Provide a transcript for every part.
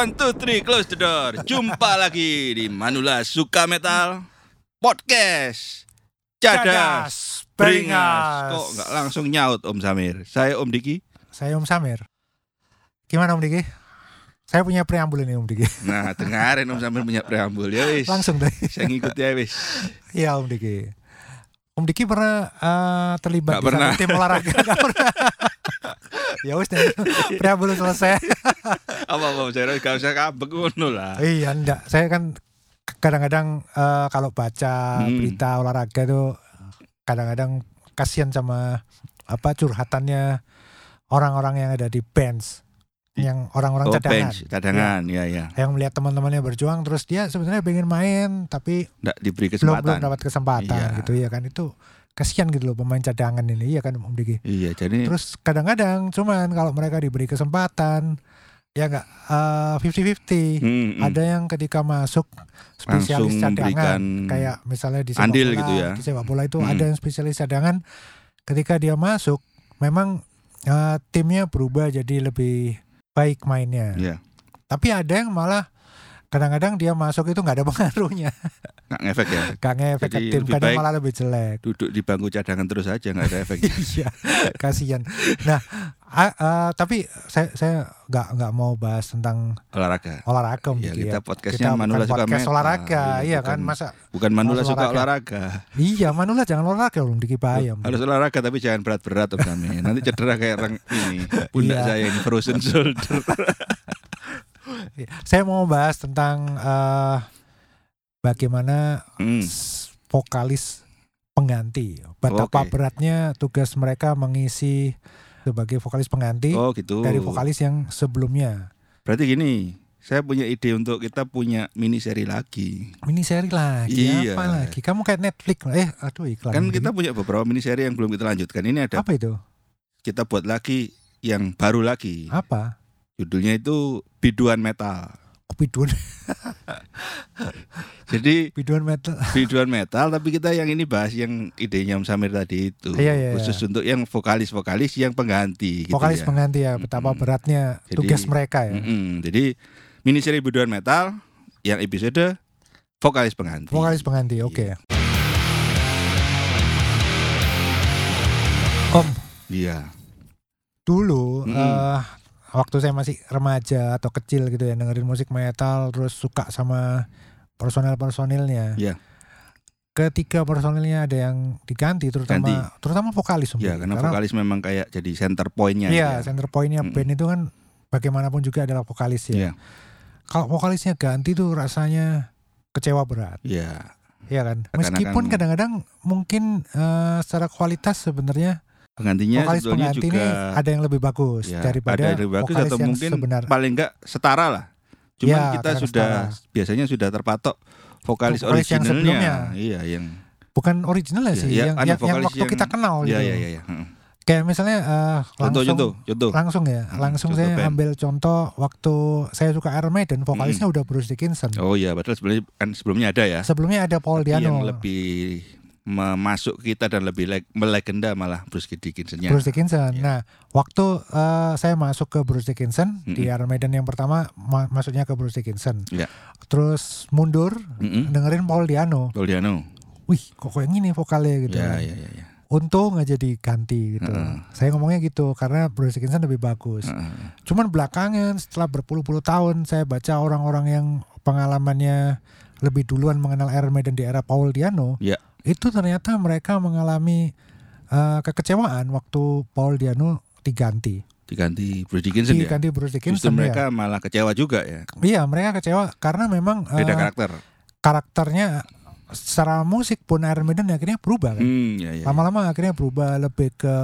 One, two, three, close the door. Jumpa lagi di Manula Suka Metal Podcast. Cadas, beringas. Kok nggak langsung nyaut Om Samir? Saya Om Diki. Saya Om Samir. Gimana Om Diki? Saya punya preambul ini Om Diki. Nah, dengarin Om Samir punya preambul ya wis. Langsung deh. Saya ngikut ya wis. Iya Om Diki. Om Diki pernah eh, terlibat Nggak di pernah. tim olahraga? Nggak pernah. ya wis deh. Preambul selesai. Apa Om Samir gak usah kabek ngono lah. iya enggak. Saya kan kadang-kadang eh, kalau baca Hmm. berita olahraga itu kadang-kadang kasihan sama apa curhatannya orang-orang yang ada di bench yang orang-orang Oh, cadangan bench, cadangan, ya ya. yang melihat teman-temannya berjuang terus dia sebenarnya pengen main tapi Nggak diberi belum kesempatan. belum dapat kesempatan Iya. gitu ya kan itu kasihan gitu loh pemain cadangan ini iya kan Om Diki Iya, jadi terus kadang-kadang cuman kalau mereka diberi kesempatan ya enggak fifty fifty Hmm, hmm. ada yang ketika masuk spesialis Langsung cadangan kayak misalnya di sepak andil bola gitu ya. di sepak bola itu Hmm. ada yang spesialis cadangan ketika dia masuk memang eh, timnya berubah jadi lebih baik mainnya Iya. tapi ada yang malah kadang-kadang dia masuk itu nggak ada pengaruhnya nggak ngefek ya. gak ngefek ke Jadi tim lebih kadang malah lebih jelek Duduk di bangku cadangan terus aja nggak ada efeknya. iya kasihan nah a- eh, tapi saya saya nggak nggak mau bahas tentang Olahraga. olahraga Ya, kita ya. podcastnya Kita Manula bukan suka podcast olahraga Iya, iya bukan- kan masa Bukan Manula suka olahraga. olahraga. iya Manula jangan olahraga Om Diki bahaya Om. Harus olahraga tapi jangan berat-berat. Nanti cedera kayak orang ini. Pundak Iya. saya ini frozen shoulder. saya mau bahas tentang eh, bagaimana Hmm. vokalis pengganti betapa Oke. beratnya tugas mereka mengisi sebagai vokalis pengganti Oh gitu. dari vokalis yang sebelumnya Berarti gini, saya punya ide untuk kita punya mini seri lagi. mini seri lagi Iya. apa lagi kamu kayak Netflix eh aduh iklan Kan kita punya beberapa mini seri yang belum kita lanjutkan. Ini ada apa itu kita buat lagi yang baru lagi. apa Judulnya itu Biduan Metal. biduan Jadi biduan metal biduan metal tapi kita yang ini bahas yang idenya Om Samir tadi itu. Iya, iya, Khusus untuk yang vokalis-vokalis yang pengganti gitu vokalis ya. pengganti ya betapa Mm-mm. beratnya Jadi- tugas mereka ya Mm-mm. Jadi mini seri biduan metal yang episode vokalis pengganti. vokalis pengganti oke Iya. Om Iya. dulu Mm-mm. eh, waktu saya masih remaja atau kecil gitu ya dengerin musik metal terus suka sama personel personilnya Iya. ketika personilnya ada yang diganti terutama Ganti. terutama vokalis. Ya, karena vokalis memang kayak jadi center pointnya. iya ya. center pointnya Mm-mm. band itu kan bagaimanapun juga adalah vokalis ya Iya. kalau vokalisnya ganti tuh rasanya kecewa berat Iya. ya kan Seakan-akan- meskipun kadang-kadang mungkin eh, secara kualitas sebenarnya Penggantinya vokalis sebetulnya pengganti juga ini ada yang lebih bagus ya, daripada ada yang lebih bagus atau mungkin sebenar paling enggak setara lah. Cuman Ya, kita sudah setara. biasanya sudah terpatok vokalis, Vokalis originalnya. sebelumnya. Iya, yang bukan original ya Iya, sih iya, yang, yang, yang waktu yang- kita kenal Iya, gitu iya, iya, iya. Heeh. kayak misalnya Contoh, langsung contoh, contoh. langsung ya Hmm, langsung contoh saya band. ambil contoh waktu saya suka Iron Maiden vokalisnya udah Bruce Dickinson Oh iya, padahal sebelumnya kan sebelumnya ada ya. sebelumnya ada Paul Tapi Diano Yang lebih memasuk kita dan lebih leg- melegenda malah Bruce Dickinson-nya. Bruce Dickinson. Iya. Nah, waktu eh, saya masuk ke Bruce Dickinson di Mm-mm. Iron Maiden yang pertama, ma- masuknya ke Bruce Dickinson. Iya. Terus mundur, Mm-mm. dengerin Paul Diano. Pauliano. Wih, kok kayak gini vokalnya gitu. Ya, kan. ya, ya, ya. Untung aja diganti gitu. Heeh. Saya ngomongnya gitu karena Bruce Dickinson lebih bagus. Heeh. Cuman belakangan setelah berpuluh-puluh tahun saya baca orang-orang yang pengalamannya lebih duluan mengenal Iron Maiden di era Paul Diano. Ya. Itu ternyata mereka mengalami eh, kekecewaan waktu Paul Diano diganti. Diganti Bruce Dickinson ya. diganti Bruce Justru Dickinson mereka ya. malah kecewa juga ya. Iya, mereka kecewa karena memang eh, Beda karakter. karakternya secara musik pun Iron Maiden akhirnya berubah kan. Hmm, ya, ya. ya. Lama-lama akhirnya berubah lebih ke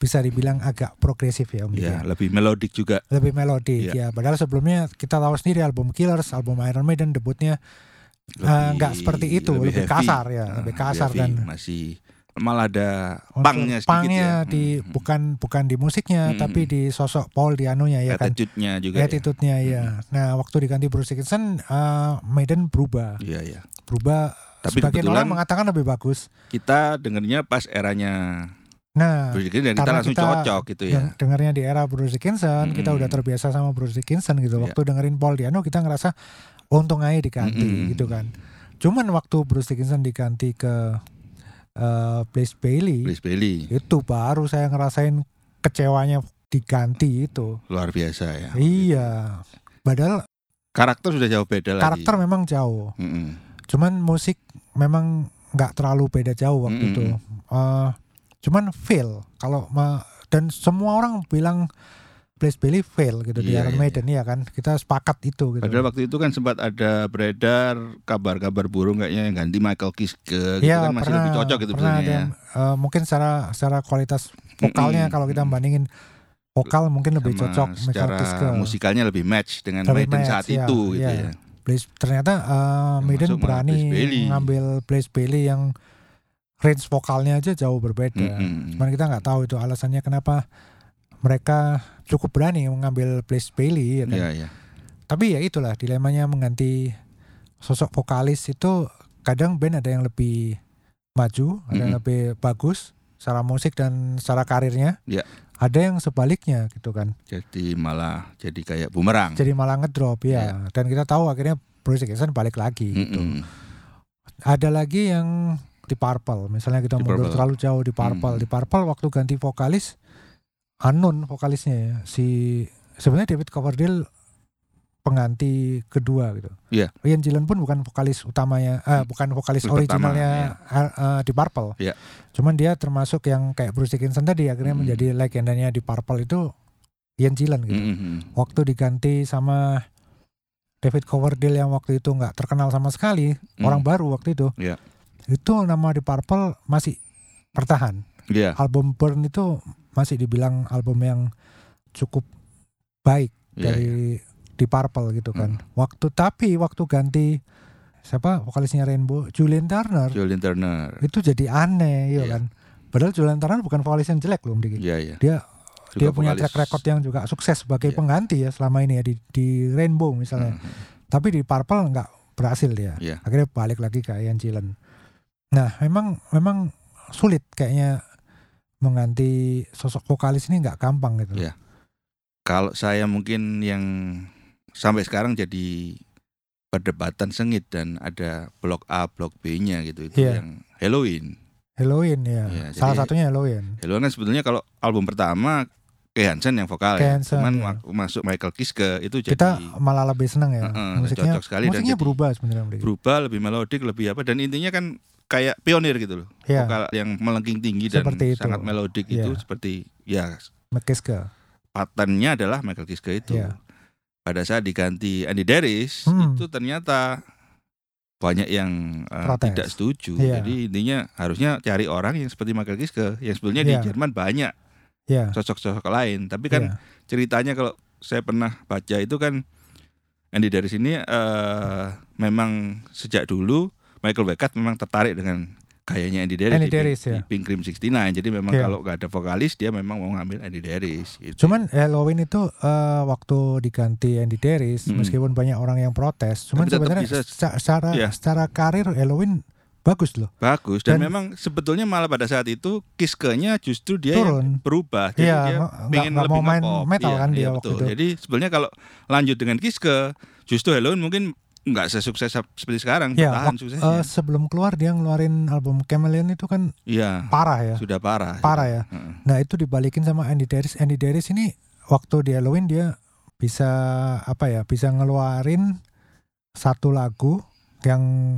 bisa dibilang agak progresif ya Om. Ya, Diki. lebih melodik juga. Lebih melodik Iya. ya. Padahal sebelumnya kita tahu sendiri album Killers, album Iron Maiden debutnya Eh, Lebih- nggak seperti itu, lebih heavy. kasar ya, Nah, lebih kasar heavy. dan masih malah ada pangnya sedikit pangnya ya. di Hmm, hmm. bukan bukan di musiknya Hmm, tapi hmm. di sosok Paul Diano-nya ya kan. attitude-nya juga. ya. Attitude-nya ya. Nah, waktu diganti Bruce Dickinson eh, Maiden berubah. Iya, iya. Berubah Tapi sebagian orang mengatakan lebih bagus. kita dengernya pas eranya Nah, Bruce Dickinson dan kita langsung kita cocok gitu ya. deng- dengarnya di era Bruce Dickinson, kita Mm-mm. udah terbiasa sama Bruce Dickinson gitu. Iya. Waktu dengerin Paul Diano kita ngerasa untung aja diganti Mm-mm. gitu kan. Cuman waktu Bruce Dickinson diganti ke eh Blaze Bailey, Blaze Bailey itu baru saya ngerasain kecewanya diganti itu. luar biasa ya. Iya. Padahal Karakter sudah jauh beda lagi. karakter memang jauh. Mm-mm. Cuman musik memang nggak terlalu beda jauh waktu Mm-mm. itu. Eh, cuman fail kalau dan semua orang bilang Blaze Bailey fail gitu di Iya, Iron iya, Maiden ya kan. Kita sepakat itu gitu. Padahal waktu itu kan sempat ada beredar kabar-kabar burung kayaknya yang ganti Michael Kiske gitu Iya, kan masih lebih cocok gitu pernah ada yang, eh, mungkin secara secara kualitas vokalnya Mm-mm. kalau kita bandingin vokal mungkin lebih Sama cocok Michael secara Kiske. musikalnya lebih match dengan Lebih Maiden match, saat iya, itu gitu iya. ya. Blaze ternyata Yang Maiden berani Blaze ngambil Blaze Bailey yang range vokalnya aja jauh berbeda. Mm-mm. Cuman kita nggak tahu itu alasannya kenapa mereka cukup berani mengambil Blaze Bailey ya kan. Iya, iya. Tapi ya itulah dilemanya mengganti sosok vokalis itu kadang band ada yang lebih maju, ada yang lebih bagus secara musik dan secara karirnya. Iya. Ada yang sebaliknya gitu kan. Jadi malah jadi kayak bumerang. Jadi malah ngedrop ya. Dan kita tahu akhirnya Bruce Dickinson balik lagi gitu. Ada lagi yang di Purple, misalnya kita Di mundur Purple. terlalu jauh di Purple. Hmm. Di Purple waktu ganti vokalis unknown vokalisnya ya. Si sebenarnya David Coverdale pengganti kedua gitu. Iya. Ian Gillan pun bukan vokalis utamanya, eh, bukan vokalis pertama, originalnya eh, eh, di Purple. Iya. Cuman dia termasuk yang kayak Bruce Dickinson tadi akhirnya Hmm. menjadi legendanya di Purple itu Ian Gillan gitu. Mm-mm. Waktu diganti sama David Coverdale yang waktu itu nggak terkenal sama sekali, Mm. orang baru waktu itu. Iya. Itu nama di Purple masih bertahan. Iya, Album Burn itu masih dibilang album yang cukup baik iya, iya. dari di Purple gitu kan. Waktu tapi waktu ganti siapa vokalisnya Rainbow, Julian Turner Julian Turner. itu jadi aneh ya Iya. kan. Padahal Julian Turner bukan vokalis yang jelek loh, Diki. Iya, iya. Dia Juga dia punya vokalis. track record yang juga sukses sebagai Iya. pengganti ya selama ini ya di di Rainbow misalnya. Mm-mm. Tapi di Purple nggak berhasil dia. Iya. Akhirnya balik lagi ke Ian Gillan. Nah, memang memang sulit kayaknya mengganti sosok vokalis ini nggak gampang gitu. Iya. Kalau saya mungkin yang sampai sekarang jadi perdebatan sengit dan ada blok A, blok B-nya gitu itu Iya. yang Halloween. Halloween ya. Iya, Salah jadi- satunya Halloween. Halloween kan sebetulnya kalau album pertama Kay Hansen yang vokal Kay ya. Cuman iya. mak- masuk Michael Kiske itu jadi Kita malah lebih senang ya. Heeh, musiknya cocok sekali dan musiknya jadi berubah sebenarnya. Berubah lebih melodik, lebih apa dan intinya kan kayak pionir gitu loh. Iya, Vokal yang melengking tinggi dan Seperti itu. sangat melodik itu Iya. seperti ya McKiske. patennya adalah Michael Kiske itu. Iya. Pada saat diganti Andy Darius Hmm. itu ternyata banyak yang uh, Protes. tidak setuju. Iya. Jadi intinya harusnya cari orang yang seperti Michael Kiske yang sebetulnya Iya. di Jerman banyak Ya. sosok-sosok lain. Tapi kan iya. ceritanya kalau saya pernah baca itu kan Andy Darius ini eh memang sejak dulu Michael Beckett memang tertarik dengan gayanya Andy Darius, Andy di, Pink- Darius, ya. di Pink Cream 69 jadi memang Iya. kalau nggak ada vokalis dia memang mau ngambil Andy Darius gitu. Cuman Halloween itu eh, waktu diganti Andy Darius, Mm-mm. meskipun banyak orang yang protes, cuman sebenarnya bisa- seca- secara Iya. secara karir Halloween bagus loh. bagus dan, Dan- memang sebetulnya malah pada saat itu Kiske-nya justru dia yang Turun. berubah jadi Iya, dia pengen lebih mau main metal Iya, kan dia iya, waktu betul. itu. jadi sebenarnya kalau lanjut dengan Kiske justru Halloween mungkin nggak sesukses seperti sekarang Ya, bertahan suksesnya Eh, sebelum keluar dia ngeluarin album Chameleon itu kan iya parah ya, sudah parah parah ya. Heeh. Nah itu dibalikin sama Andy Darius. Andy Darius ini waktu di Halloween dia bisa apa ya, bisa ngeluarin satu lagu yang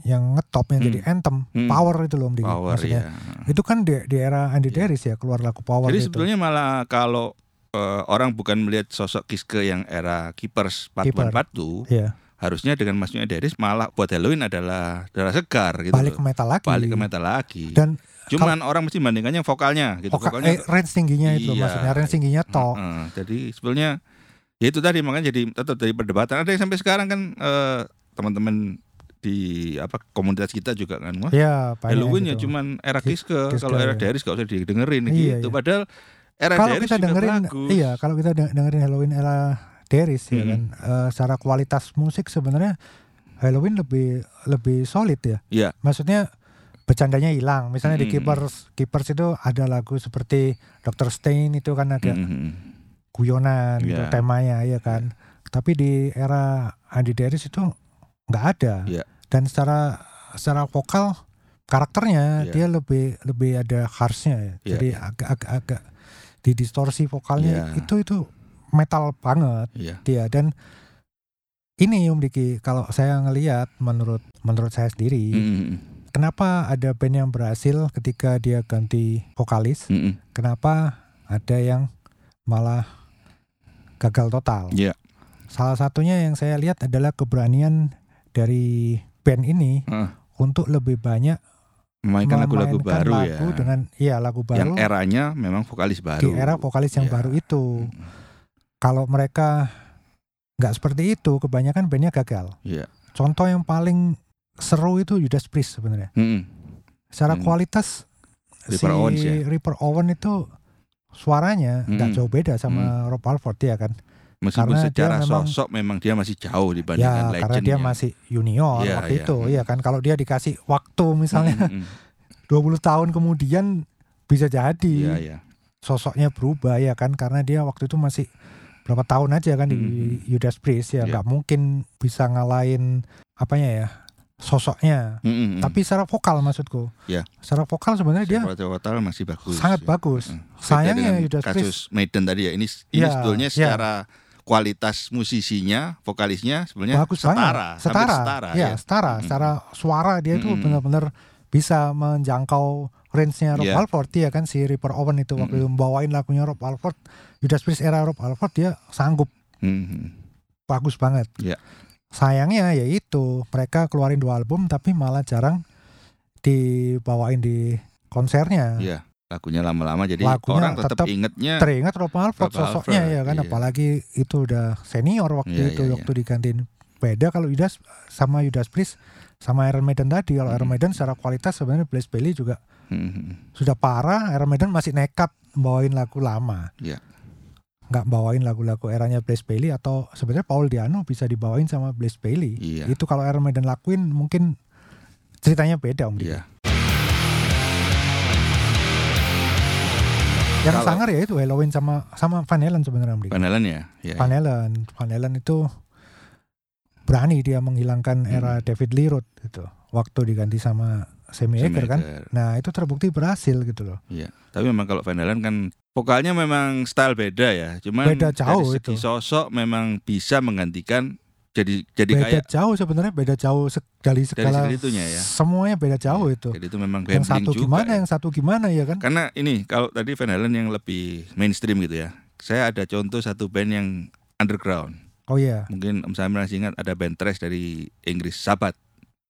yang ngetop yang Hmm. jadi anthem, Hmm. power itu loh Om Diki, power maksudnya. ya. Itu kan di, di era Andy Iya. Darius ya keluar lagu power Jadi itu. sebetulnya malah kalau eh, orang bukan melihat sosok Kiske yang era Keepers part Keeper. part Iya, harusnya dengan masuknya Darius malah buat Halloween adalah darah segar gitu. balik ke metal lagi. balik ke metal lagi. Dan Cuman orang mesti bandingkannya vokalnya gitu. voka- vokalnya eh, range tingginya itu Iya. maksudnya range tingginya tok. Heeh, jadi sebetulnya ya itu tadi makanya jadi tetap dari perdebatan. Ada yang sampai sekarang kan eh, teman-teman di apa komunitas kita juga kan wah Iya, banyak Halloween ya gitu. cuman era Ki- Kiske, Kiske, kalau era ya. Darius gak usah didengerin Iya, gitu. iya. Padahal era kalau Darius kita dengerin bagus. iya kalau kita de- dengerin Halloween era Darius ya Mm-mm. kan eh, secara kualitas musik sebenarnya Halloween lebih lebih solid ya Iya. maksudnya bercandanya hilang. Misalnya di Mm. Keepers Keepers itu ada lagu seperti Dr. Stain itu kan ada Mhm. guyonan gitu Iya. temanya ya kan. Tapi di era Andy Darius itu nggak ada. Iya. Dan secara secara vokal karakternya Iya. dia lebih lebih ada harshnya ya. Iya, Jadi iya. agak agak agak di distorsi vokalnya Iya. itu itu metal banget Iya. dia dan ini Om Diki kalau saya ngelihat menurut menurut saya sendiri Mhm. kenapa ada band yang berhasil ketika dia ganti vokalis Mhm. kenapa ada yang malah gagal total Iya. salah satunya yang saya lihat adalah keberanian dari band ini Heeh. untuk lebih banyak Memainkan lagu-lagu baru lagu ya. dengan iya lagu Yang baru eranya memang vokalis baru. di era vokalis yang Iya. baru itu Mhm. Kalau mereka nggak seperti itu kebanyakan bandnya gagal Iya. contoh yang paling seru itu Judas Priest sebenarnya Mhm. secara Hmm. kualitas Ripper si Owens ya? Ripper Owen itu suaranya nggak Hmm. jauh beda sama Rob Halford ya kan Meskipun Karena dia secara memang- sosok memang dia masih jauh ya dibandingkan karena dia legendnya. masih junior Iya, waktu iya. itu Hmm. ya kan kalau dia dikasih waktu misalnya Mhm. 20 tahun kemudian bisa jadi Iya, iya. sosoknya berubah ya kan karena dia waktu itu masih berapa tahun aja kan di Mhm. Judas Priest ya Iya. nggak mungkin bisa ngalahin apanya ya sosoknya Mhm. tapi secara vokal maksudku Iya. secara vokal sebenarnya dia total masih bagus. sangat ya. bagus. Beda sayangnya Judas kasus Priest Maiden tadi ya. Ini ini Iya, sebetulnya iya. secara kualitas musisinya, vokalisnya sebenarnya bagus setara, setara setara ya ya. setara Mm-mm. secara suara dia itu Mm-mm. benar-benar bisa menjangkau range-nya Rob Iya. Halford ya kan si Ripper Owen itu waktu Mm-mm. membawain lagunya Rob Halford Judas Priest era Rob Halford dia sanggup Mhm. bagus banget Iya. sayangnya ya itu mereka keluarin dua album tapi malah jarang dibawain di konsernya Iya. Lagunya lama-lama jadi Lagunya orang tetap tetap ingetnya teringat Rob Halford Rob sosoknya Halford, ya kan iya. apalagi itu udah senior waktu Iya, itu iya, waktu digantiin beda kalau Judas sama Judas Priest sama Iron Maiden tadi kalau. Iron Maiden secara kualitas sebenarnya Blaze Bailey juga Mhm. sudah parah Iron Maiden masih nekat bawain lagu lama nggak bawain lagu-lagu eranya Blaze Bailey atau sebenarnya Paul Diano bisa dibawain sama Blaze Bailey Iya. itu kalau Iron Maiden lakuin mungkin ceritanya beda om. Iya. yang Kalau- sangar ya itu Halloween sama sama Van Halen sebenarnya om. Van Halen ya. Iya. Van Halen Van Halen itu berani dia menghilangkan Hmm. era David Lee Roth gitu waktu diganti sama Sammy Hagar kan nah itu terbukti berhasil gitu loh Iya. Tapi memang kalau Van Halen kan vokalnya memang style beda ya. Cuman Beda jauh dari segi itu. sosok memang bisa menggantikan jadi jadi beda kayak jauh sebenarnya beda jauh se- dari segala itunya ya. semuanya beda jauh itu jadi itu memang yang satu juga. gimana ya. yang satu gimana ya kan Karena ini kalau tadi Van Halen yang lebih mainstream gitu ya. Saya ada contoh satu band yang underground. Oh iya Mungkin Om Samir masih ingat ada band thrash dari Inggris, Sabat.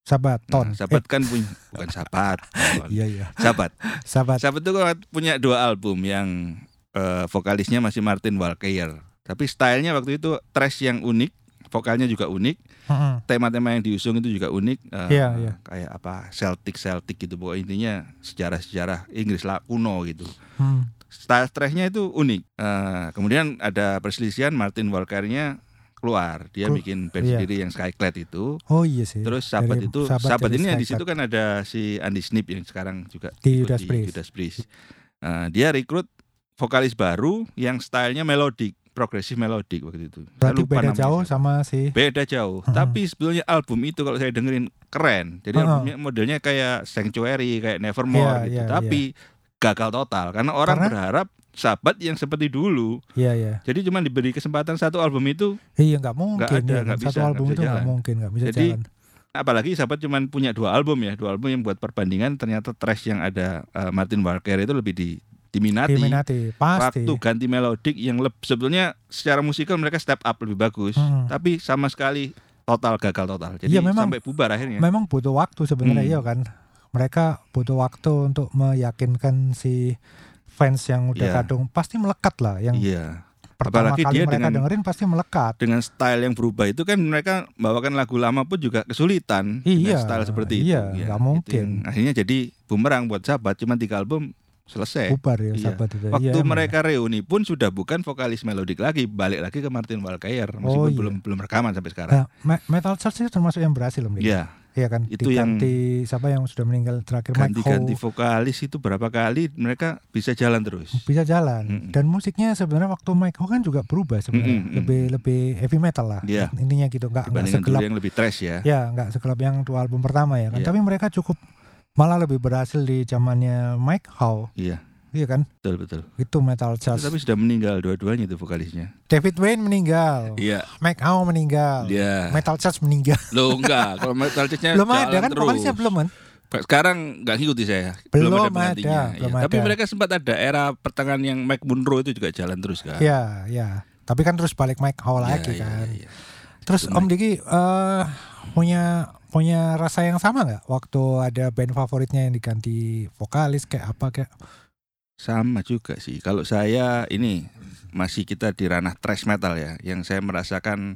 sahabat ton Nah, Sabat kan punya bukan Sabat. Eh, iya iya Sabat. sahabat Sabat itu kan punya dua album yang eh, vokalisnya masih Martin Walker. Tapi stylenya waktu itu thrash yang unik, vokalnya juga unik, tema-tema yang diusung itu juga unik. eh, Iya, iya. Kayak apa Celtic Celtic gitu, pokoknya intinya sejarah-sejarah Inggris lah kuno gitu. Hmm. Style thrashnya itu unik. Eh, kemudian ada perselisihan Martin Walker-nya keluar, dia Kelu- bikin band iya. sendiri yang Skyclad itu. oh iya sih Terus sahabat Dari itu, Sahabat sahabat ini di situ kan ada si Andy Snip yang sekarang juga Di Judas Priest. Judas Priest. Nah, dia rekrut vokalis baru yang stylenya melodic, progresif melodic waktu itu. Berarti beda namanya jauh sama si Beda jauh. Hmm. Tapi sebetulnya album itu kalau saya dengerin keren. Jadi Hmm. albumnya modelnya kayak Sanctuary, kayak Nevermore Iya, gitu. iya, Tapi gagal total karena orang Karena- berharap sahabat yang seperti dulu. iya iya. Jadi cuma diberi kesempatan satu album itu iya nggak mungkin ada, ya bisa, satu nggak album bisa itu nggak mungkin nggak bisa Jadi, jalan. apalagi sahabat cuma punya dua album ya dua album yang buat perbandingan ternyata trash yang ada eh, Martin Walker itu lebih di, diminati. Diminati pasti. Waktu ganti melodik yang leb- sebetulnya secara musikal mereka step up lebih bagus Hmm. tapi sama sekali total gagal total. Jadi Iya, memang- sampai bubar akhirnya. memang butuh waktu sebenarnya Hmm. iya kan? Mereka butuh waktu untuk meyakinkan si fans yang udah Iya. kadung pasti melekat lah yang iya pertama Apalagi kali dia mereka dengan- dengerin pasti melekat dengan style yang berubah itu kan mereka bawakan lagu lama pun juga kesulitan dengan Iya, style seperti iya, itu Ya, nggak itu mungkin. akhirnya jadi bumerang buat sahabat cuma tiga album selesai bubar ya Iya. sahabat itu Waktu Iya, mereka reuni pun sudah bukan vokalis melodik lagi, balik lagi ke Martin Walker meskipun Oh, iya. belum belum rekaman sampai sekarang. Nah, Me- Metal Church itu termasuk yang berhasil? Iya, Iya kan Itu yang- diganti siapa yang sudah meninggal terakhir Mike Ganti-ganti vokalis itu berapa kali mereka bisa jalan terus. bisa jalan Mm-mm. dan musiknya sebenarnya waktu Mike Howe kan juga berubah sebenarnya mm. lebih lebih heavy metal lah Iya. intinya gitu nggak dulu segelap yang lebih trash ya. ya nggak segelap yang dua album pertama ya kan Iya. tapi mereka cukup malah lebih berhasil di zamannya Mike Howe Iya, iya kan betul betul. itu metal jazz Tapi sudah meninggal dua-duanya itu vokalisnya. David Wayne meninggal Iya, Mike Howe meninggal dia. metal jazz meninggal Lo enggak, kalau metal church-nya belum ada kan terus. vokalisnya belum kan Sekarang nggak ngikuti saya. Belum ada ada, penggantinya. belum Iya. Tapi ada. mereka sempat ada era pertengahan yang Mike Munro itu juga jalan terus kan. ya ya tapi kan terus balik Mike Howe Iya, lagi iya, kan iya, iya. Terus Itu Om Diki eh, punya punya rasa yang sama nggak waktu ada band favoritnya yang diganti vokalis kayak apa kayak Sama juga sih. Kalau saya ini masih kita di ranah thrash metal ya. Yang saya merasakan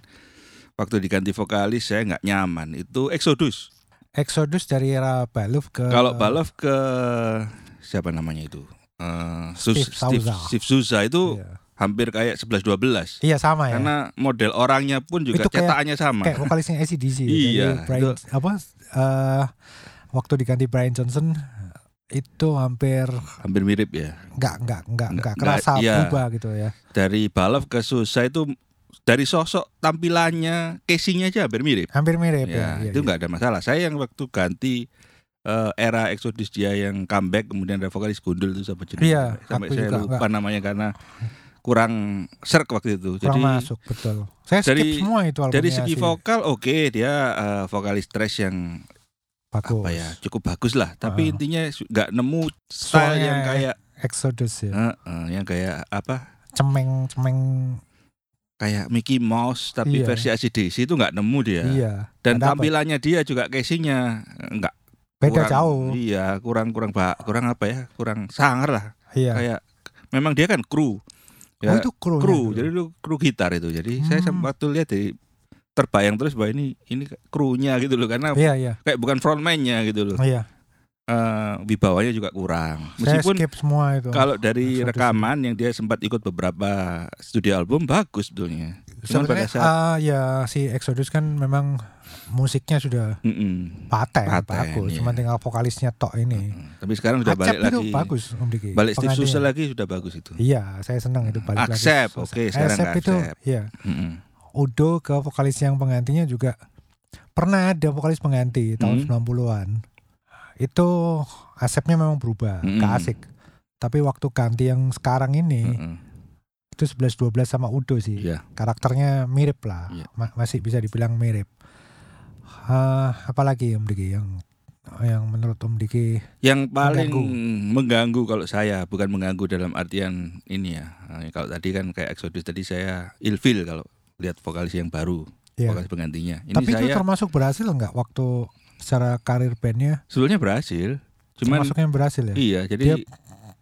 waktu diganti vokalis saya nggak nyaman. Itu Exodus. Exodus dari era Baluf ke Kalau Balov ke siapa namanya itu? Sus- Steve. Steve Souza itu Iya. hampir kayak 11-12. Iya sama ya. Karena model orangnya pun juga Itu kayak- cetakannya sama. kayak vokalisnya ACDC. Iya, Jadi Brian, apa eh, waktu diganti Brian Johnson itu hampir Hampir mirip ya. nggak nggak nggak nggak kerasa iya. berubah gitu ya. Dari Balov ke Souza itu dari sosok tampilannya, casingnya aja hampir mirip. Hampir mirip Ya, ya. iya, itu iya. nggak ada masalah. Saya yang waktu ganti eh, era Exodus dia yang comeback kemudian ada vokalis gundul itu sampai jenis Iya, sampai saya juga lupa namanya karena kurang serk waktu itu. Kurang Jadi masuk betul. Saya dari- semua itu albumnya dari segi sih. vokal oke dia eh, vokalis trash yang bagus. apa ya cukup bagus lah. Tapi Ah. intinya nggak nemu style Soalnya yang kayak Exodus ya. eh, eh, yang kayak apa Cemeng cemeng kayak Mickey Mouse tapi Iya. versi ACDC itu nggak nemu dia. iya. Dan dapet. tampilannya dia juga casingnya nggak Beda kurang- jauh. Iya, kurang kurang ba- kurang apa ya? Kurang sangar lah. Iya. Kayak memang dia kan kru. oh Ya, itu kru. kru. Jadi itu kru gitar itu. Jadi saya Hmm. sempat waktu lihat dari terbayang terus bahwa ini ini krunya gitu loh karena Iya iya. kayak bukan frontman-nya gitu loh. Iya. Eh, wibawanya juga kurang. Saya Meskipun skip semua itu. kalau dari rekaman yang dia sempat ikut beberapa studio album bagus sebetulnya. Cuman pada Sebenarnya saat ah, ya si Exodus kan memang musiknya sudah Mm-mm. paten, Paten, bagus. iya. Cuma tinggal vokalisnya tok ini. Mm. Tapi sekarang sudah Accept balik itu lagi. bagus Om Diki. Balik Steve. Souza lagi sudah bagus itu. Iya, saya senang itu balik lagi. Accept, oke, sekarang Accept itu, Accept. iya. Mm-mm. Udo ke vokalis yang penggantinya juga pernah ada vokalis pengganti tahun Hmm. 90-an. Itu asepnya memang berubah, Hmm. ke asik. Tapi waktu ganti yang sekarang ini Mm-mm. itu 11 12 sama Udo sih. Iya. Karakternya mirip lah. Ma- masih bisa dibilang mirip. Eh, apalagi Om Diki yang yang menurut Om Diki Yang paling Mengganggu. mengganggu. kalau saya bukan mengganggu dalam artian ini ya. Nah, Kalau tadi kan kayak Exodus tadi saya ilfil kalau lihat vokalis yang baru, ya. vokalis penggantinya. Ini Tapi itu saya termasuk berhasil nggak waktu secara karir bandnya? sebetulnya berhasil. Cuman Termasuknya berhasil ya. iya, jadi Dia-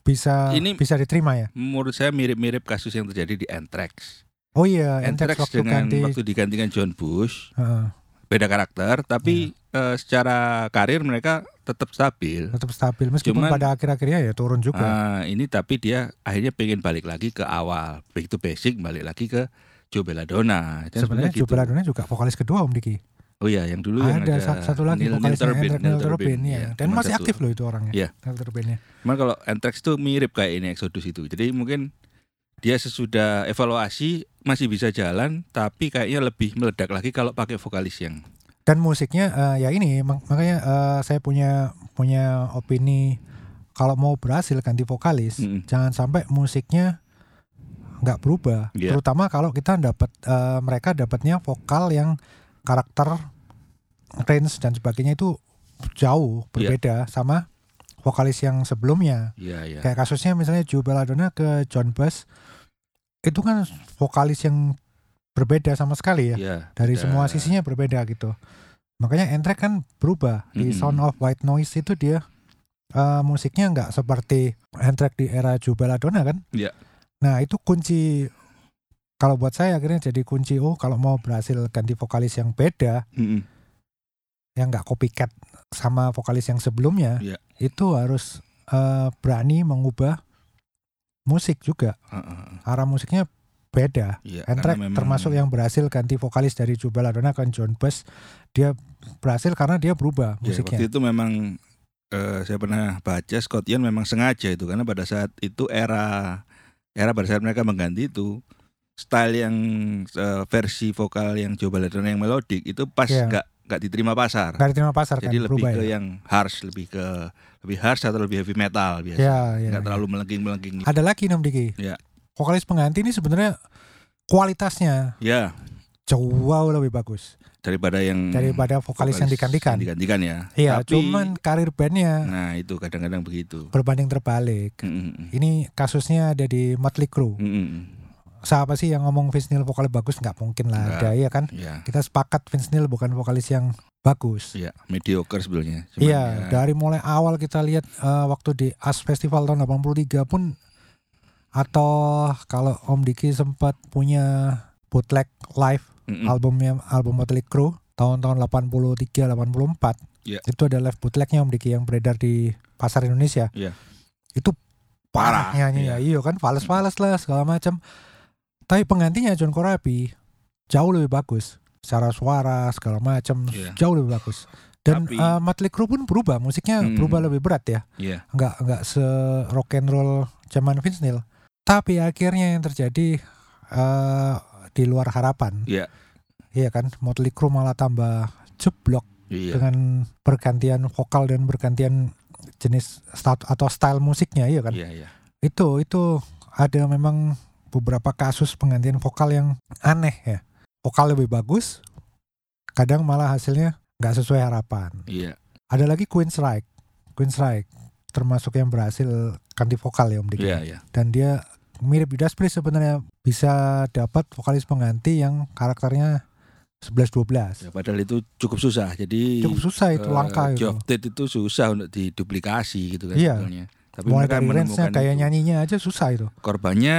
Bisa Ini- bisa diterima ya. menurut saya mirip-mirip kasus yang terjadi di Anthrax. Oh iya, Anthrax Anthrax waktu dengan ganti. waktu digantikan John Bush, Heeh, beda karakter, tapi Iya. eh, secara karir mereka tetap stabil. tetap stabil meskipun Cuman- pada akhir-akhirnya ya turun juga. Ah, ini tapi dia akhirnya pengen balik lagi ke awal, begitu basic balik lagi ke Joe Belladonna. Dan Sebenarnya gitu. Joe Belladonna juga vokalis kedua Om Diki. Oh iya, yang dulu yang ada ada sa- satu lagi Neil, Neil vokalisnya Turbin, Neil Neil Turbin, ya. iya. Dan Cuma masih satu. aktif loh itu orangnya. Iya. Neil Turbinnya. Cuman kalau Anthrax tuh mirip kayak ini Exodus itu. Jadi mungkin dia sesudah evaluasi masih bisa jalan, tapi kayaknya lebih meledak lagi kalau pakai vokalis yang Dan musiknya eh, ya ini mak- makanya eh, saya punya punya opini kalau mau berhasil ganti vokalis Mm-mm. jangan sampai musiknya nggak berubah. Iya. Terutama kalau kita dapat eh, mereka dapatnya vokal yang karakter range dan sebagainya itu jauh Iya. berbeda sama vokalis yang sebelumnya. Iya, iya. Kayak kasusnya misalnya Joe Belladonna ke John Bass itu kan vokalis yang berbeda sama sekali ya. Iya, Dari sudah- semua sisinya berbeda gitu. Makanya Anthrax kan berubah di Mm-mm. Sound of White Noise itu dia eh, musiknya nggak seperti Anthrax di era Joe Belladonna kan? Iya. Nah itu kunci kalau buat saya akhirnya jadi kunci oh kalau mau berhasil ganti vokalis yang beda Mm-mm. yang nggak copycat sama vokalis yang sebelumnya Iya. itu harus eh, berani mengubah musik juga Heeh. arah musiknya beda. Iya, Anthrax karena memang- termasuk yang berhasil ganti vokalis dari Joe Belladonna kan John Bass. Dia berhasil karena dia berubah Ya, waktu musiknya. itu memang eh, saya pernah baca Scott Ian memang sengaja itu karena pada saat itu era era pada saat mereka mengganti itu style yang eh, versi vokal yang Joe Belladonna yang melodik itu pas Iya. nggak nggak diterima pasar. Nggak diterima pasar Jadi kan lebih ke ya. yang harsh, lebih ke lebih harsh atau lebih heavy metal biasa. Ya, nggak ya. terlalu melengking-melengking. gitu. Ada lagi Nam Diki. Ya. Vokalis pengganti ini sebenarnya kualitasnya Ya, jauh lebih bagus daripada yang daripada vokalis, yang digantikan. yang digantikan ya. Iya, Tapi- cuman karir bandnya Nah, itu kadang-kadang begitu. berbanding terbalik. Mm, mm, Ini kasusnya ada di Motley Crue. mm, mm, mm. Siapa sih yang ngomong Vince Neil vokalnya bagus? Nggak mungkin lah Nggak. ada ya kan? Ya, Kita sepakat Vince Neil bukan vokalis yang bagus. ya mediocre sebelumnya. Cuman Iya, ya, dari mulai awal kita lihat eh, waktu di As Festival tahun 83 pun atau kalau Om Diki sempat punya bootleg live mm, mm. albumnya album Motley Crue tahun-tahun 83 84 Iya. itu ada live bootlegnya Om Diki yang beredar di pasar Indonesia Iya. itu parah Parah, nyanyinya iya kan fales-fales lah segala macam tapi penggantinya John Corabi jauh lebih bagus secara suara segala macam Iya. jauh lebih bagus dan Tapi- eh, Motley Crue pun berubah musiknya Hmm. berubah lebih berat ya Iya. nggak nggak se rock and roll zaman Vince Neil tapi akhirnya yang terjadi eh, di luar harapan Iya. iya kan Motley Crue malah tambah jeblok Iya. dengan pergantian vokal dan pergantian jenis stat- atau style musiknya iya kan Iya, iya. itu itu ada memang beberapa kasus penggantian vokal yang aneh ya vokal lebih bagus kadang malah hasilnya nggak sesuai harapan Iya. ada lagi Queensryche Queensryche termasuk yang berhasil ganti vokal ya Om Diki Iya, iya. dan dia mirip Judas Priest sebenarnya bisa dapat vokalis pengganti yang karakternya 11-12 Ya, padahal itu cukup susah. Jadi cukup susah itu eh, langka itu Job Tate itu susah untuk diduplikasi gitu kan Iya. sebetulnya. Tapi mulai mereka dari menemukan kayak itu. nyanyinya aja susah itu korbannya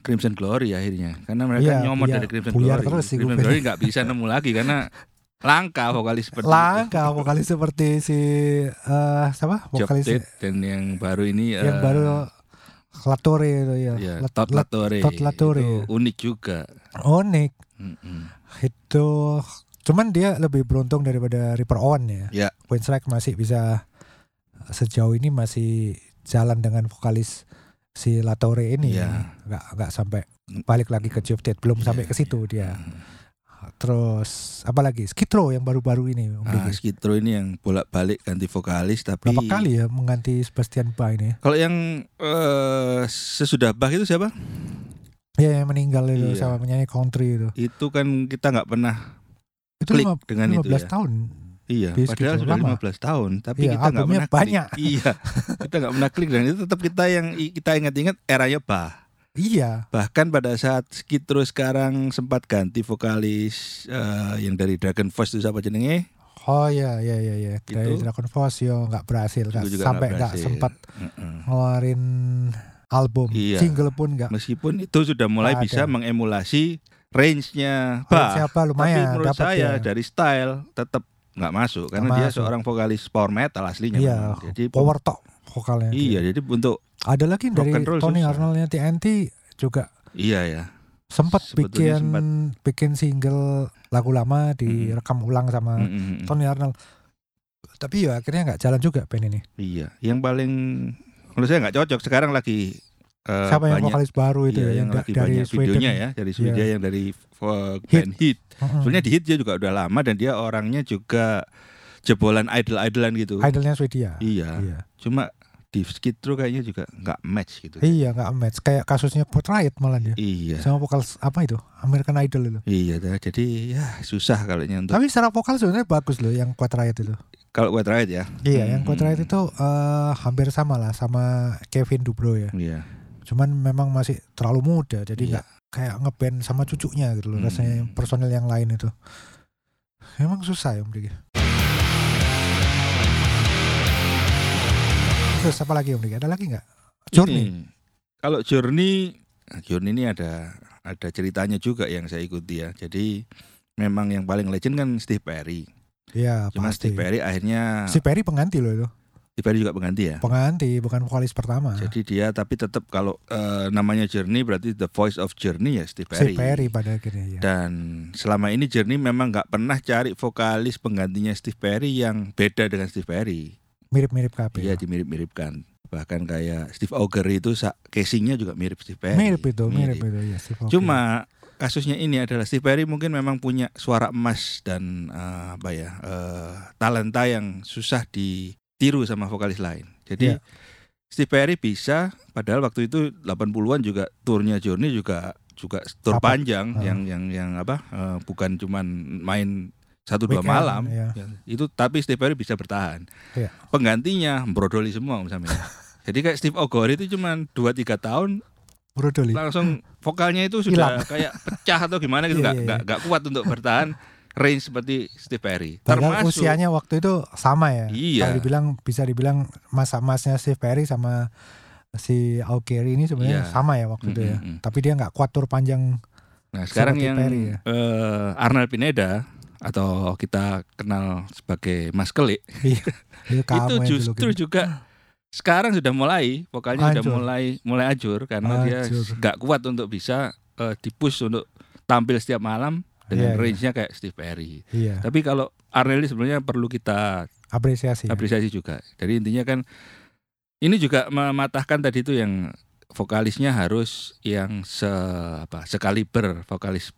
Crimson Glory akhirnya karena mereka Iya, nyomot iya. dari Crimson Buyar Glory. terus sih Crimson. Glory nggak bisa nemu lagi karena langka vokalis seperti itu. langka vokalis seperti si eh siapa Job vokalis Tate dan yang baru ini yang eh, baru Latore itu ya, ya, Lat- Todd Lat- Latore. Todd Latore. Itu unik juga. Onik Mm-mm. itu cuman dia lebih beruntung daripada Reaper Owen ya Ya. Queensryche masih bisa sejauh ini masih jalan dengan vokalis si Latore ini Iya. nggak nggak sampai balik lagi ke Jeff Tate belum sampai Iya, ke situ iya. dia terus apa lagi Skitro yang baru-baru ini Om Ah, Row ini yang bolak-balik ganti vokalis tapi berapa kali ya mengganti Sebastian Bach ini Kalau yang eh, sesudah Bach itu siapa? ya yang meninggal itu Iya. sama penyanyi country itu Itu kan kita nggak pernah itu klik lima- dengan 15 itu ya. tahun Iya, Di padahal sudah lama. 15 tahun, tapi Iya, kita nggak pernah banyak. klik. Iya, kita nggak pernah klik dan itu tetap kita yang kita ingat-ingat eranya Bach. Iya Bahkan pada saat Skid Row sekarang sempat ganti vokalis eh, yang dari Dragon Force itu siapa jenenge? oh ya ya ya ya dari Itu. Dragon Force yo nggak berhasil juga sampai nggak sempat Heeh. ngeluarin album Iya. single pun nggak Meskipun itu sudah mulai Nggak bisa ada. mengemulasi range-nya Bach. siapa Tapi lumayan menurut dapat saya ya. dari style tetap nggak masuk karena Nggak dia masuk. seorang vokalis power metal aslinya. Iya. Jadi power top vokalnya Iya, jadi untuk ada lagi dari Tony susah. Arnoldnya TNT juga iya ya. sempat Sebetulnya bikin sempat. bikin single lagu lama direkam ulang sama Mm, mm, mm. Tony Arnold tapi ya akhirnya nggak jalan juga band ini Iya, yang paling menurut saya nggak cocok sekarang lagi eh, siapa yang banyak vokalis baru itu iya, ya yang, da- lagi dari banyak Sweden videonya ya dari Swedia yang dari uh, band hit. Mm-mm. Sebenarnya di hit dia juga udah lama dan dia orangnya juga jebolan idol-idolan gitu. idolnya Swedia Iya, iya cuma di Skid Row kayaknya juga nggak match gitu. iya nggak match kayak kasusnya Put Riot malah dia Iya. sama vokal apa itu American Idol itu Iya, jadi ya susah kalau untuk tapi secara vokal sebenarnya bagus loh yang Riot itu kalau Riot ya. iya yang Hmm. Riot itu eh, hampir sama lah sama Kevin Dubrow ya Iya. cuman memang masih terlalu muda jadi Iya. nggak kayak ngeband sama cucunya gitu loh Hmm. rasanya personel yang lain itu memang susah ya Om terus apa lagi Om Diki ada lagi nggak Journey Ini, kalau Journey, Journey ini ada ada ceritanya juga yang saya ikuti ya. Jadi memang yang paling legend kan Steve Perry. ya Cuma pasti Steve Perry akhirnya si Perry pengganti loh itu Steve Perry juga pengganti ya. pengganti bukan vokalis pertama. Jadi dia tapi tetap kalau eh, namanya Journey berarti the voice of Journey ya Steve Perry. si Perry pada akhirnya ya. Dan selama ini Journey memang nggak pernah cari vokalis penggantinya Steve Perry yang beda dengan Steve Perry. Mirip-mirip kabeh. Iya dimirip-miripkan. Bahkan kayak Steve Auger itu casingnya juga mirip Steve Perry. mirip itu, mirip, itu ya Steve Aoki. Cuma kasusnya ini adalah Steve Perry mungkin memang punya suara emas dan eh, apa ya eh, talenta yang susah ditiru sama vokalis lain. Jadi Iya. Steve Perry bisa, padahal waktu itu 80-an juga turnya Journey juga juga tur Apa? panjang Ah. yang yang yang apa eh, bukan cuman main satu dua malam iya. Ya, itu tapi Steve Perry bisa bertahan. Iya. Penggantinya brodoli semua misalnya. Jadi kayak Steve Ogori itu cuman 2 3 tahun Brodoli. langsung vokalnya itu sudah Hilang. kayak pecah atau gimana gitu Iya, nggak iya, nggak kuat untuk bertahan range seperti Steve Perry Padahal termasuk usianya waktu itu sama ya. Iya. Kalau dibilang bisa dibilang masa-masanya Steve Perry sama si Aukeri ini sebenarnya Iya. sama ya waktu itu ya. Mm, mm, mm. Tapi dia nggak kuat tur panjang. nah sekarang yang Perry ya. eh, Arnold Pineda atau kita kenal sebagai Mas Kelik Itu itu kamu yang justru juga sekarang sudah mulai vokalnya sudah Hancur. mulai mulai ajur karena dia Hancur. nggak kuat untuk bisa eh, dipush untuk tampil setiap malam dengan Iya, iya. range-nya kayak Steve Perry. Iya, Tapi kalau Arnold ini sebenarnya perlu kita apresiasi. ya. apresiasi juga. Jadi intinya kan ini juga mematahkan tadi itu yang vokalisnya harus yang se apa sekaliber vokalis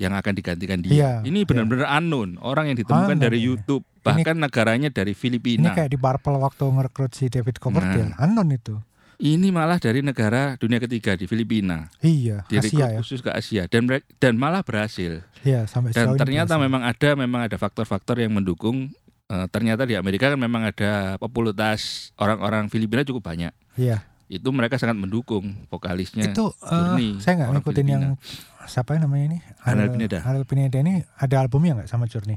yang akan digantikan dia. Iya, ini benar-benar unknown, orang yang ditemukan Unknown, dari iya. YouTube, bahkan negaranya dari Ini Filipina. kayak di Purple waktu ngerekrut si David Coverdale. Nah. Anon itu. Ini malah dari negara dunia ketiga di Filipina, Iya, direkrut Asia ya. khusus ke Asia dan dan malah berhasil. Iya, sampai Dan ini ternyata berhasil. memang ada memang ada faktor-faktor yang mendukung. eh, ternyata di Amerika kan memang ada popularitas orang-orang Filipina cukup banyak. Iya. Itu mereka sangat mendukung vokalisnya. itu eh, Journey, saya nggak ngikutin yang siapa namanya ini Arnold Pineda. Arnold Pineda ini ada albumnya nggak sama Journey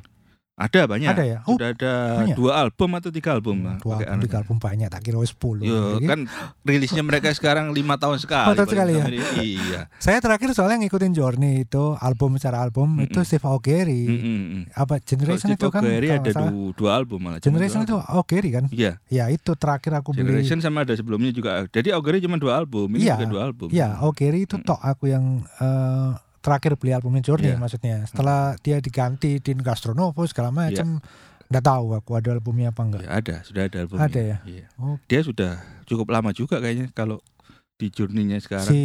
Ada banyak. ada ya oh Sudah ada banyak. dua album atau tiga album lah. dua album tiga Arnold. album banyak tak kira 10 Yo, kan rilisnya mereka sekarang lima tahun sekali. Tahun sekali ya? Iya. saya terakhir soalnya ngikutin Journey itu album secara album Mm-mm. itu Steve Augeri Mm-mm. apa Kalau Generation Steve itu kan kalau ada nggak salah, du- dua album malah. Generation dua itu. Augeri kan Iya. ya itu terakhir aku beli Generation sama ada sebelumnya juga. Jadi Augeri cuma dua album. Ini Iya. juga dua album. ya Augeri itu Mm. tok aku yang eh, terakhir beli albumnya Journey Iya. maksudnya setelah dia diganti Din Gastronovo segala macam nggak tahu aku ada albumnya apa enggak Ya, ada, sudah ada album. Ada ya? Iya. Oh. Dia sudah cukup lama juga kayaknya kalau di journey-nya sekarang. si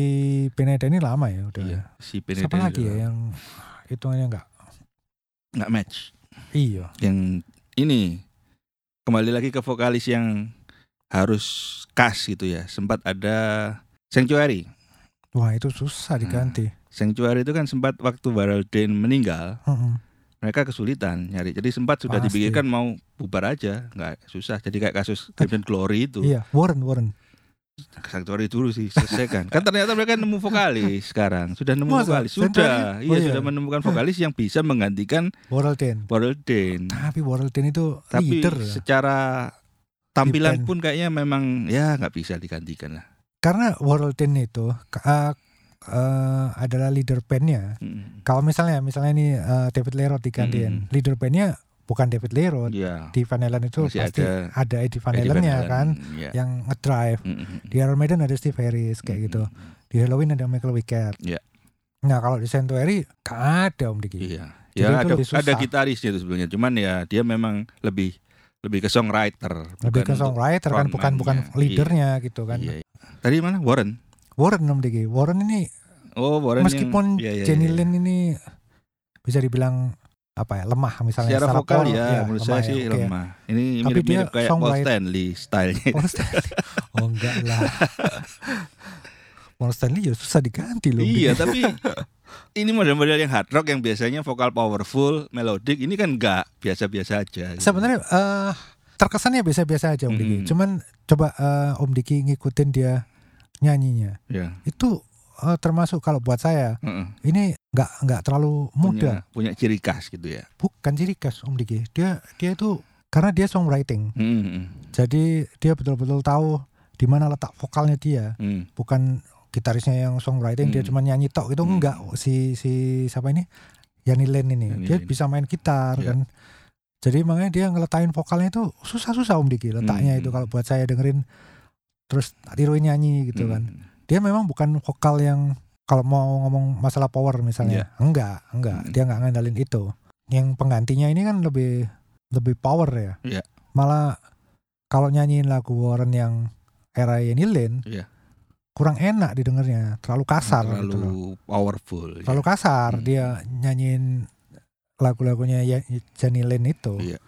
Pineda ini lama ya udah Iya, si siapa Benedetta lagi ya yang hitungannya enggak nggak match. iya Yang ini kembali lagi ke vokalis yang harus khas gitu ya. Sempat ada Sanctuary. wah itu susah Hmm. Sanctuary itu kan sempat waktu Baraldane meninggal, Heeh. mereka kesulitan nyari. Jadi sempat sudah Pasti. dipikirkan mau bubar aja, nggak susah. Jadi kayak kasus Crimson Glory itu. iya Warren Warren Sanctuary dulu sih selesaikan. kan ternyata mereka nemu vokalis sekarang. Sudah nemu Masa? vokalis. Sudah. Iya, Oh, iya. sudah menemukan vokalis yang bisa menggantikan Warren Ten Baraldane. tapi Warren Ten itu Tapi leader ya. secara tampilan pun kayaknya memang ya nggak bisa digantikan lah. karena Warren Ten itu eh, eh, adalah leader bandnya Mm. kalau misalnya misalnya ini eh, David Lerot digantiin Mm. leader bandnya bukan David Lerot Iya. di Van Halen itu Masih pasti ada ada, Eddie Van Halen-nya Halen, kan Iya. yang ngedrive Mm, mm, mm. di Iron Maiden ada Steve Harris kayak Mm, gitu di Halloween ada Michael Wickett Iya. nah kalau di Sanctuary gak ada Om Diki Iya. Jadi Ya ada ada gitarisnya itu sebenarnya. Cuman ya dia memang lebih lebih ke songwriter. lebih ke songwriter kan bukan bukan frontman-nya. leadernya gitu kan Iya, iya. Tadi mana Warren? Warren Om Diki Warren ini Oh Warren meskipun yang, iya, iya, Jenny iya. Lin ini bisa dibilang apa ya lemah misalnya secara vokal pol- ya, menurut saya ya, sih ya. lemah. Ini mirip-mirip kayak Paul. Stanley stylenya. Paul Stanley oh enggak lah Paul Stanley ya susah diganti loh iya, tapi ini model-model yang hard rock yang biasanya vokal powerful, melodic, ini kan enggak biasa-biasa aja. gitu. sebenarnya eh terkesannya biasa-biasa aja Om Diki Mhm. cuman coba eh, Om Diki ngikutin dia nyanyinya ya. itu eh, termasuk kalau buat saya heeh. ini nggak nggak terlalu muda Punya, punya ciri khas gitu ya. bukan ciri khas Om Diki dia dia itu karena dia songwriting Hmm, hmm, jadi dia betul-betul tahu di mana letak vokalnya dia hmm. bukan gitarisnya yang songwriting dia Hmm. cuma nyanyi tok itu Hmm. enggak si si siapa ini Yani Len ini Yani dia bisa main gitar Ya. kan Jadi makanya dia ngeletain vokalnya itu susah-susah Om Diki letaknya Hmm. itu kalau buat saya dengerin terus tiruin nyanyi gitu kan. Hmm. Dia memang bukan vokal yang kalau mau ngomong masalah power misalnya. Enggak, enggak. Hmm. Dia nggak ngandalin itu. Yang penggantinya ini kan lebih lebih power ya. Iya. Malah kalau nyanyiin lagu Warren yang era Yenny Lane Iya. kurang enak didengarnya, terlalu kasar terlalu gitu loh. powerful. ya. Terlalu kasar Hmm. dia nyanyiin lagu-lagunya Ye- Jenny Lane itu. Iya.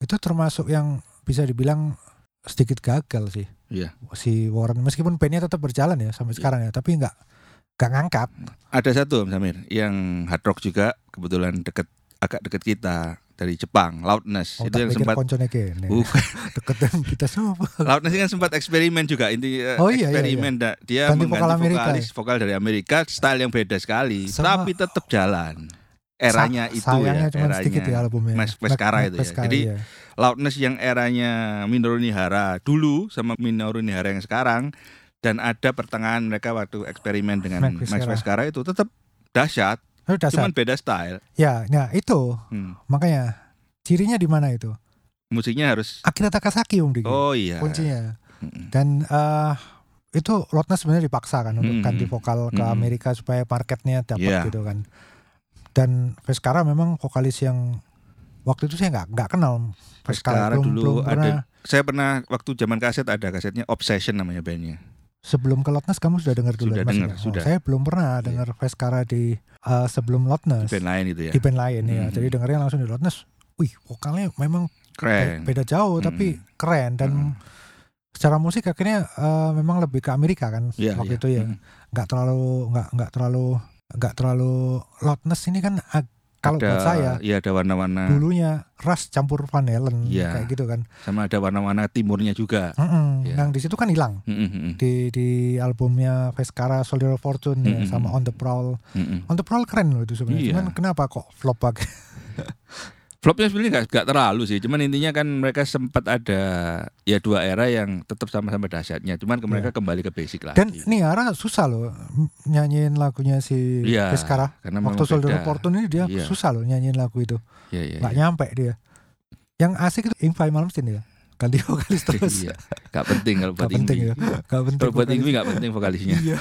Itu termasuk yang bisa dibilang sedikit gagal sih. Iya. Si Warren meskipun bandnya tetap berjalan ya sampai Iya. sekarang ya, tapi nggak nggak ngangkat. Ada satu Om Samir yang hard rock juga kebetulan deket agak deket kita dari Jepang, Loudness. Oh, itu yang sempat kene. Bukan. Deket dengan kita semua. Loudness ini kan sempat eksperimen juga inti eh, Oh, iya, iya, eksperimen da- dia Ganti mengganti vokal Amerika, ya? vokalis vokal dari Amerika style yang beda sekali Sama- tapi tetap jalan eranya Sa- itu sayangnya ya cuma eranya sedikit ya albumnya. Mas Veskara Mac- itu ya. Jadi, iya. Loudness yang eranya Minoru Nihara dulu sama Minoru Nihara yang sekarang dan ada pertengahan mereka waktu eksperimen dengan Max. Veskara itu tetap dahsyat Oh, dasar. cuman beda style Ya, nah itu Hmm. makanya cirinya di mana itu? musiknya harus Akira Takasaki Om Diki. oh iya kuncinya. Mm-mm. Dan eh itu Loudness sebenarnya dipaksa kan untuk Mm-mm. ganti vokal ke Mm-mm. Amerika supaya marketnya dapat Iya. gitu kan. Dan Veskara memang vokalis yang waktu itu saya nggak nggak kenal Veskara, Veskara belum, dulu belum ada- pernah saya pernah waktu zaman kaset ada kasetnya Obsession namanya bandnya sebelum ke Loudness kamu sudah dengar dulu Sudah Mas, dengar, ya? Oh, sudah. saya belum pernah dengar Veskara di eh, sebelum Loudness band lain itu ya di band lain ya. Mhm. Jadi dengarnya langsung di Loudness. Wih, vokalnya memang keren beda jauh tapi keren dan Mhm. secara musik akhirnya eh, memang lebih ke Amerika kan Iya, waktu iya. itu ya. Mm. nggak terlalu nggak nggak terlalu nggak terlalu loudness ini kan kalau ada, buat saya iya ada warna-warna dulunya Rush campur Van Halen Iya. kayak gitu kan sama ada warna-warna timurnya juga Mm-mm. Iya. yang di situ kan hilang Mm-mm, mm-mm, di di albumnya Veskara Soldier of Fortune ya, Mm-mm. sama On the Prowl mm-mm. On the Prowl keren loh itu sebenarnya Iya. cuman kenapa kok flop banget flopnya sebenarnya nggak nggak terlalu sih. Cuman intinya kan mereka sempat ada ya dua era yang tetap sama-sama dahsyatnya. Cuman ke mereka kembali ke basic lagi. Dan Niara susah loh nyanyiin lagunya si Iya, Veskara karena waktu Soldier Fortune ini dia Iya. susah loh nyanyiin lagu itu. Iya, iya, nggak iya. nyampe dia. Yang asik itu Ingvi Malmsteen ya. Ganti vokalis terus. Iya, nggak penting kalau buat Gak penting ya. Gak penting Kalau buat. Ingwi nggak penting vokalisnya. Iya.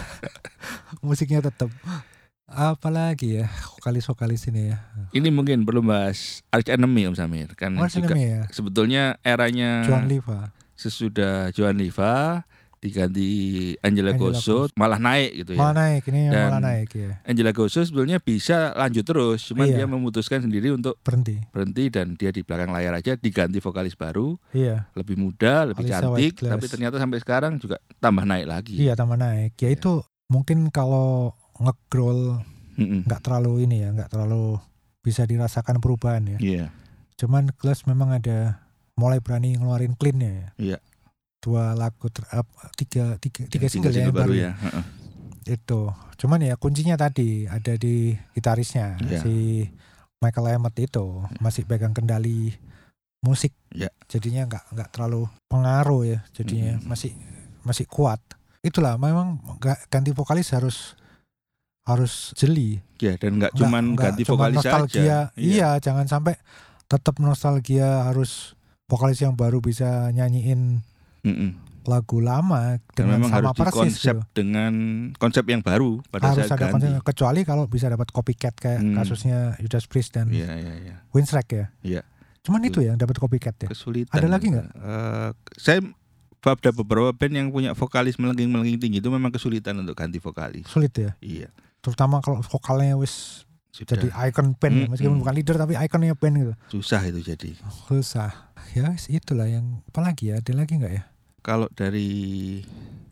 Musiknya tetap Apalagi ya? Vokalis-vokalis ini ya. Ini mungkin perlu bahas Arch Enemy Om Samir. Kan Mas juga ini ya? sebetulnya eranya Joan Liva. sesudah Joan Liva diganti Angela Angela Gosso malah naik gitu ya. Malah naik Ini Dan- malah naik ya. Angela Gosso sebetulnya bisa lanjut terus, cuman Iya. dia memutuskan sendiri untuk Berhenti. berhenti dan dia di belakang layar aja diganti vokalis baru, Iya. Lebih muda, lebih Alisa cantik, tapi ternyata sampai sekarang juga tambah naik lagi. Iya tambah naik. Ya Iya. itu Mungkin kalau nge-growl Mm-mm. nggak terlalu ini ya nggak terlalu Bisa dirasakan perubahan ya Iya, Cuman Glass memang ada Mulai berani ngeluarin clean-nya ya Iya. Dua lagu ter, ap- tiga, tiga, tiga Yang single ya yang baru ya. Heeh. itu cuman ya kuncinya tadi ada di gitarisnya Iya. si Michael Emmett itu masih pegang kendali musik Iya. jadinya nggak nggak terlalu pengaruh ya jadinya Mm. masih masih kuat itulah memang ganti vokalis harus harus jeli Ya, dan nggak cuman nggak ganti cuma vokalis nostalgia aja. iya. jangan sampai tetap nostalgia harus vokalis yang baru bisa nyanyiin Mm-mm. lagu lama Dan dengan memang sama harus persis dikonsep gitu. dengan konsep yang baru pada harus saat ada ganti. konsep kecuali kalau bisa dapat copycat kayak Hmm. kasusnya Judas Priest dan Iya, iya, iya. Winsrek ya. Iya. Cuman itu yang dapat copycat ya. Kesulitan. Ada lagi nggak? Eh, saya ada beberapa band yang punya vokalis melengking-melengking tinggi itu memang kesulitan untuk ganti vokalis. Sulit ya. Iya. Terutama kalau vokalnya wis Sudah jadi icon band. Hmm, meskipun hmm. bukan leader tapi ikonnya band gitu. susah itu jadi. Susah. Ya itulah yang apa lagi ya? Ada lagi nggak ya? Kalau dari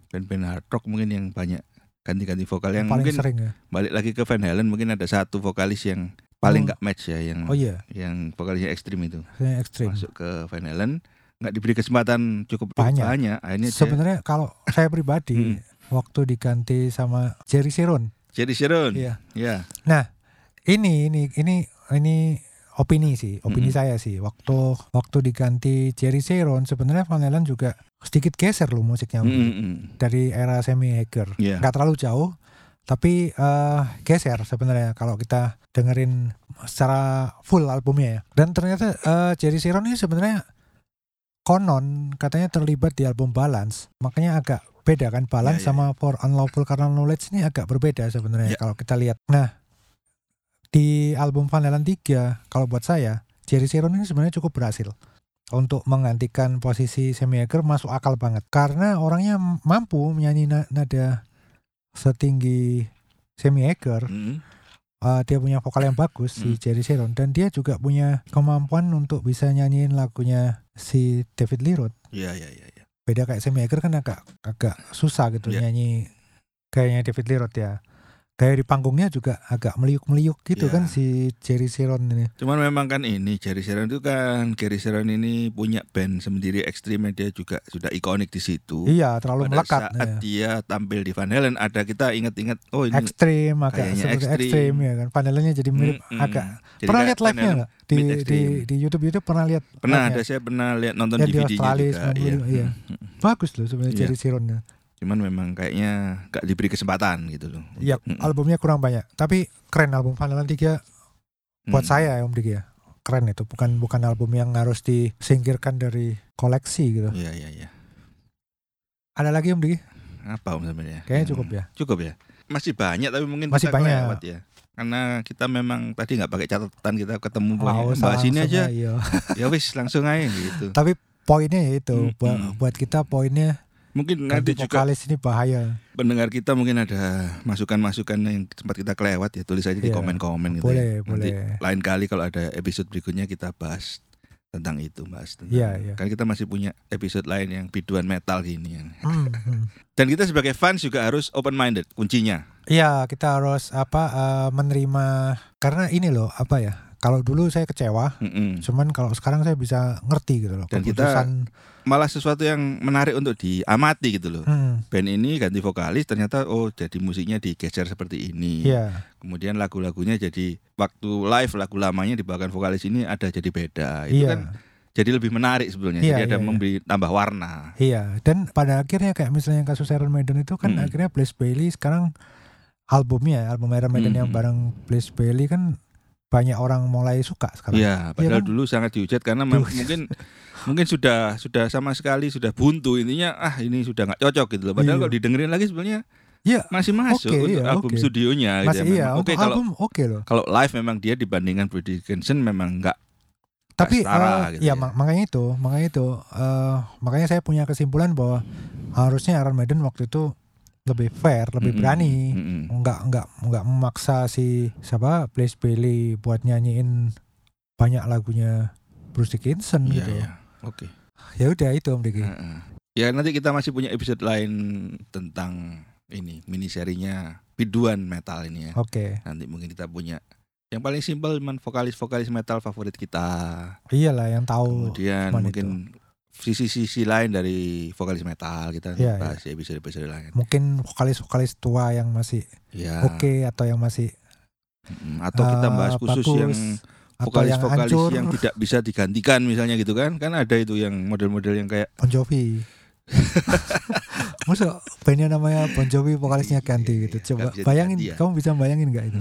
band-band hard rock mungkin yang banyak ganti-ganti vokal yang Paling mungkin sering ya. balik lagi ke Van Halen mungkin ada satu vokalis yang paling Oh. nggak match ya yang Oh iya, yang vokalisnya ekstrim itu yang ekstrim. masuk ke Van Halen nggak diberi kesempatan cukup Banyak. akhirnya dia Sebenarnya kalau saya pribadi Hmm. waktu diganti sama Jerry Siron. Jadi Sharon Iya. ya Ini ini ini ini opini sih, opini Mm-mm. saya sih. Waktu waktu diganti Jerry Seron sebenarnya Van Halen juga sedikit geser loh musiknya Mm, mm, mm. dari era Sammy Hagar. Iya. Nggak terlalu jauh, Tapi eh, geser sebenarnya kalau kita dengerin secara full albumnya ya. Dan ternyata eh, Jerry Sheeran ini sebenarnya konon katanya terlibat di album Balance. Makanya agak beda kan Balance Ya, ya, sama For Unlawful Carnal Knowledge ini agak berbeda sebenarnya Ya. kalau kita lihat. Nah, di album Van Halen 3 kalau buat saya Jerry Sheeran ini sebenarnya cukup berhasil untuk menggantikan posisi Sammy Hagar masuk akal banget karena orangnya mampu menyanyi na- nada setinggi Hagar Mm. Uh, dia punya vokal yang bagus si Hmm. Jerry Sheeran dan dia juga punya kemampuan untuk bisa nyanyiin lagunya si David Lee Roth Iya iya iya. Beda kayak Sammy Hagar kan agak agak susah gitu Iya. nyanyi kayaknya David Lee Roth ya di panggungnya juga agak meliuk-meliuk gitu Iya. kan si Jerry Sheeran ini Cuman memang kan ini Jerry Sheeran itu kan Jerry Sheeran ini punya band sendiri ekstrimnya dia juga sudah ikonik di situ. iya terlalu Pada melekat saat ya. dia tampil di Van Halen ada kita ingat-ingat oh ini ekstrim agak seperti ekstrim. ya kan panelannya jadi mirip Mm, mm. agak Jadi pernah lihat live-nya Van Halen. nggak di, di di YouTube YouTube pernah lihat Pernah ada saya pernah lihat nonton di DVD-nya juga. 95, Iya. iya. Bagus loh sebenarnya Iya. Jerry Sheeran Cuman memang kayaknya gak diberi kesempatan gitu loh. Iya, Mm-mm. albumnya kurang banyak. Tapi keren album Van Halen 3 buat Mm. saya ya Om Diki ya. Keren itu, bukan bukan album yang harus disingkirkan dari koleksi gitu. Iya iya iya. Ada lagi Om Diki? Apa om sebenarnya? Kayaknya cukup ya. Cukup ya. Masih banyak tapi mungkin Masih banyak. kelewat ya. Karena kita memang tadi nggak pakai catatan kita ketemu Nggak bahas ini aja. iya. ya wis langsung aja gitu. Tapi poinnya ya itu Mm-mm. buat, buat kita poinnya Mungkin ganti nanti juga vokalis ini bahaya. pendengar kita mungkin ada masukan-masukan yang sempat kita kelewat ya tulis aja di Iya. komen-komen gitu. Boleh, ya. Nanti boleh. lain kali kalau ada episode berikutnya kita bahas tentang itu bahas tentang Iya, iya. kan kita masih punya episode lain yang biduan metal gini ya. Hmm, dan kita sebagai fans juga harus open minded kuncinya Iya, kita harus apa eh, menerima karena ini loh apa ya? Kalau dulu saya kecewa, Mm-mm. cuman kalau sekarang saya bisa ngerti gitu loh. Dan kita- keputusan. malah sesuatu yang menarik untuk diamati gitu loh Hmm, band ini ganti vokalis ternyata oh jadi musiknya digeser seperti ini Iya. kemudian lagu-lagunya jadi waktu live lagu lamanya dibawakan vokalis ini ada jadi beda itu Iya. kan jadi lebih menarik sebetulnya Iya, jadi ada iya, iya. memberi tambah warna Iya, dan pada akhirnya kayak misalnya yang kasus Iron Maiden itu kan Hmm. akhirnya Blaze Bailey sekarang albumnya, album Iron Maiden yang Hmm. bareng Blaze Bailey kan banyak orang mulai suka sekarang. Iya, padahal kan? dulu sangat dihujat karena Duh. mungkin mungkin sudah sudah sama sekali sudah buntu intinya ah ini sudah nggak cocok gitu loh. Padahal Iya. kalau didengerin lagi sebenarnya Iya, masih masuk Oke, untuk iya, album oke. studionya gitu masih ya. iya. Oke Untuk kalau album oke loh. kalau live memang dia dibandingkan Brody Dickinson memang nggak Tapi setara eh, gitu ya, ya. mak- makanya itu, makanya itu, eh, makanya saya punya kesimpulan bahwa harusnya Iron Maiden waktu itu lebih fair, lebih Mm-mm, berani. mm-mm. Nggak nggak nggak memaksa si siapa Blaze Bailey buat nyanyiin banyak lagunya Bruce Dickinson Iya, gitu. iya. Oke. Ya udah itu Om Diki. Heeh. Ya nanti kita masih punya episode lain tentang ini mini serinya biduan metal ini ya. Oke. Nanti mungkin kita punya yang paling simpel cuman vokalis-vokalis metal favorit kita. Iyalah yang tahu. Kemudian mungkin sisi-sisi lain dari vokalis metal kita Iya, bahas di episode-episode lain. Mungkin vokalis-vokalis tua yang masih Ya. oke atau yang masih Mm, Atau kita eh, bahas khusus bagus, yang yang vokalis-vokalis hancur yang tidak bisa digantikan misalnya gitu kan. Kan ada itu yang model-model yang kayak Bon Jovi. Masa bandnya namanya Bon Jovi vokalisnya ganti gitu. Iya, Coba nggak bisa bayangin, ya. kamu bisa bayangin nggak itu?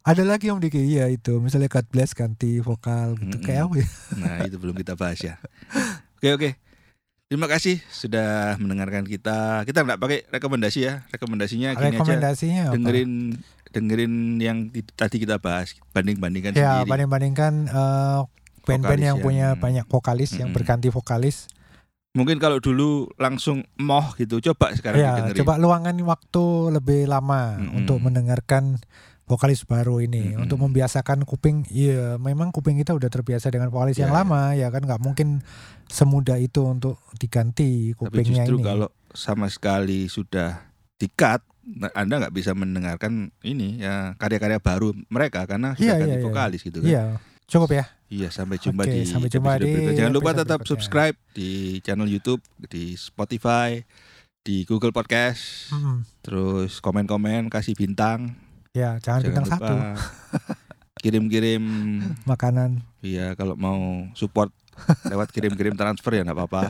Ada lagi Om Diki, iya itu. Misalnya God Bless ganti vokal gitu. Mm-mm. Kayak apa ya? Nah itu belum kita bahas ya. Oke oke. Terima kasih sudah mendengarkan kita. Kita nggak pakai rekomendasi ya. Rekomendasinya gini aja. Rekomendasinya apa? Dengerin dengerin yang di- tadi kita bahas. Banding bandingkan Ya, sendiri. banding-bandingkan eh, band-band Vokalis yang, punya yang- banyak vokalis yang Mm-mm. berganti vokalis. Mungkin kalau dulu langsung moh gitu. Coba sekarang Ya, didengerin. coba luangan waktu lebih lama Mm-mm. untuk mendengarkan vokalis baru ini Mm-mm. untuk membiasakan kuping. Iya, memang kuping kita udah terbiasa dengan vokalis yang Ya, ya. lama ya kan nggak mungkin semudah itu untuk diganti Tapi kupingnya justru ini. kalau sama sekali sudah di-cut, nah, Anda nggak bisa mendengarkan ini ya karya-karya baru mereka karena Iya, sudah ganti iya, iya. vokalis gitu kan. Iya, cukup ya. Iya, sampai jumpa Oke, di sampai jumpa episode di berikutnya. Jangan lupa tetap berikutnya. subscribe di channel YouTube, di Spotify, di Google Podcast, Mm-mm. terus komen-komen, kasih bintang. Ya, jangan, Jangan bintang lupa satu kirim-kirim makanan. Iya, kalau mau support lewat kirim-kirim transfer ya nggak apa-apa.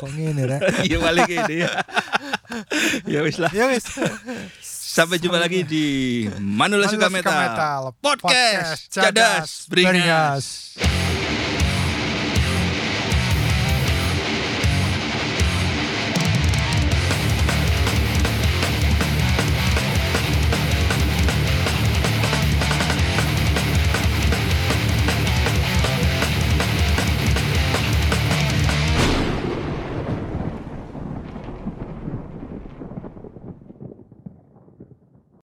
Kok ngene? Iya balik ini ya. ya wis lah. Ya wis. Sampai jumpa lagi di Manula Suka Metal, Metal, Podcast, Cadas Beringas. Beringas.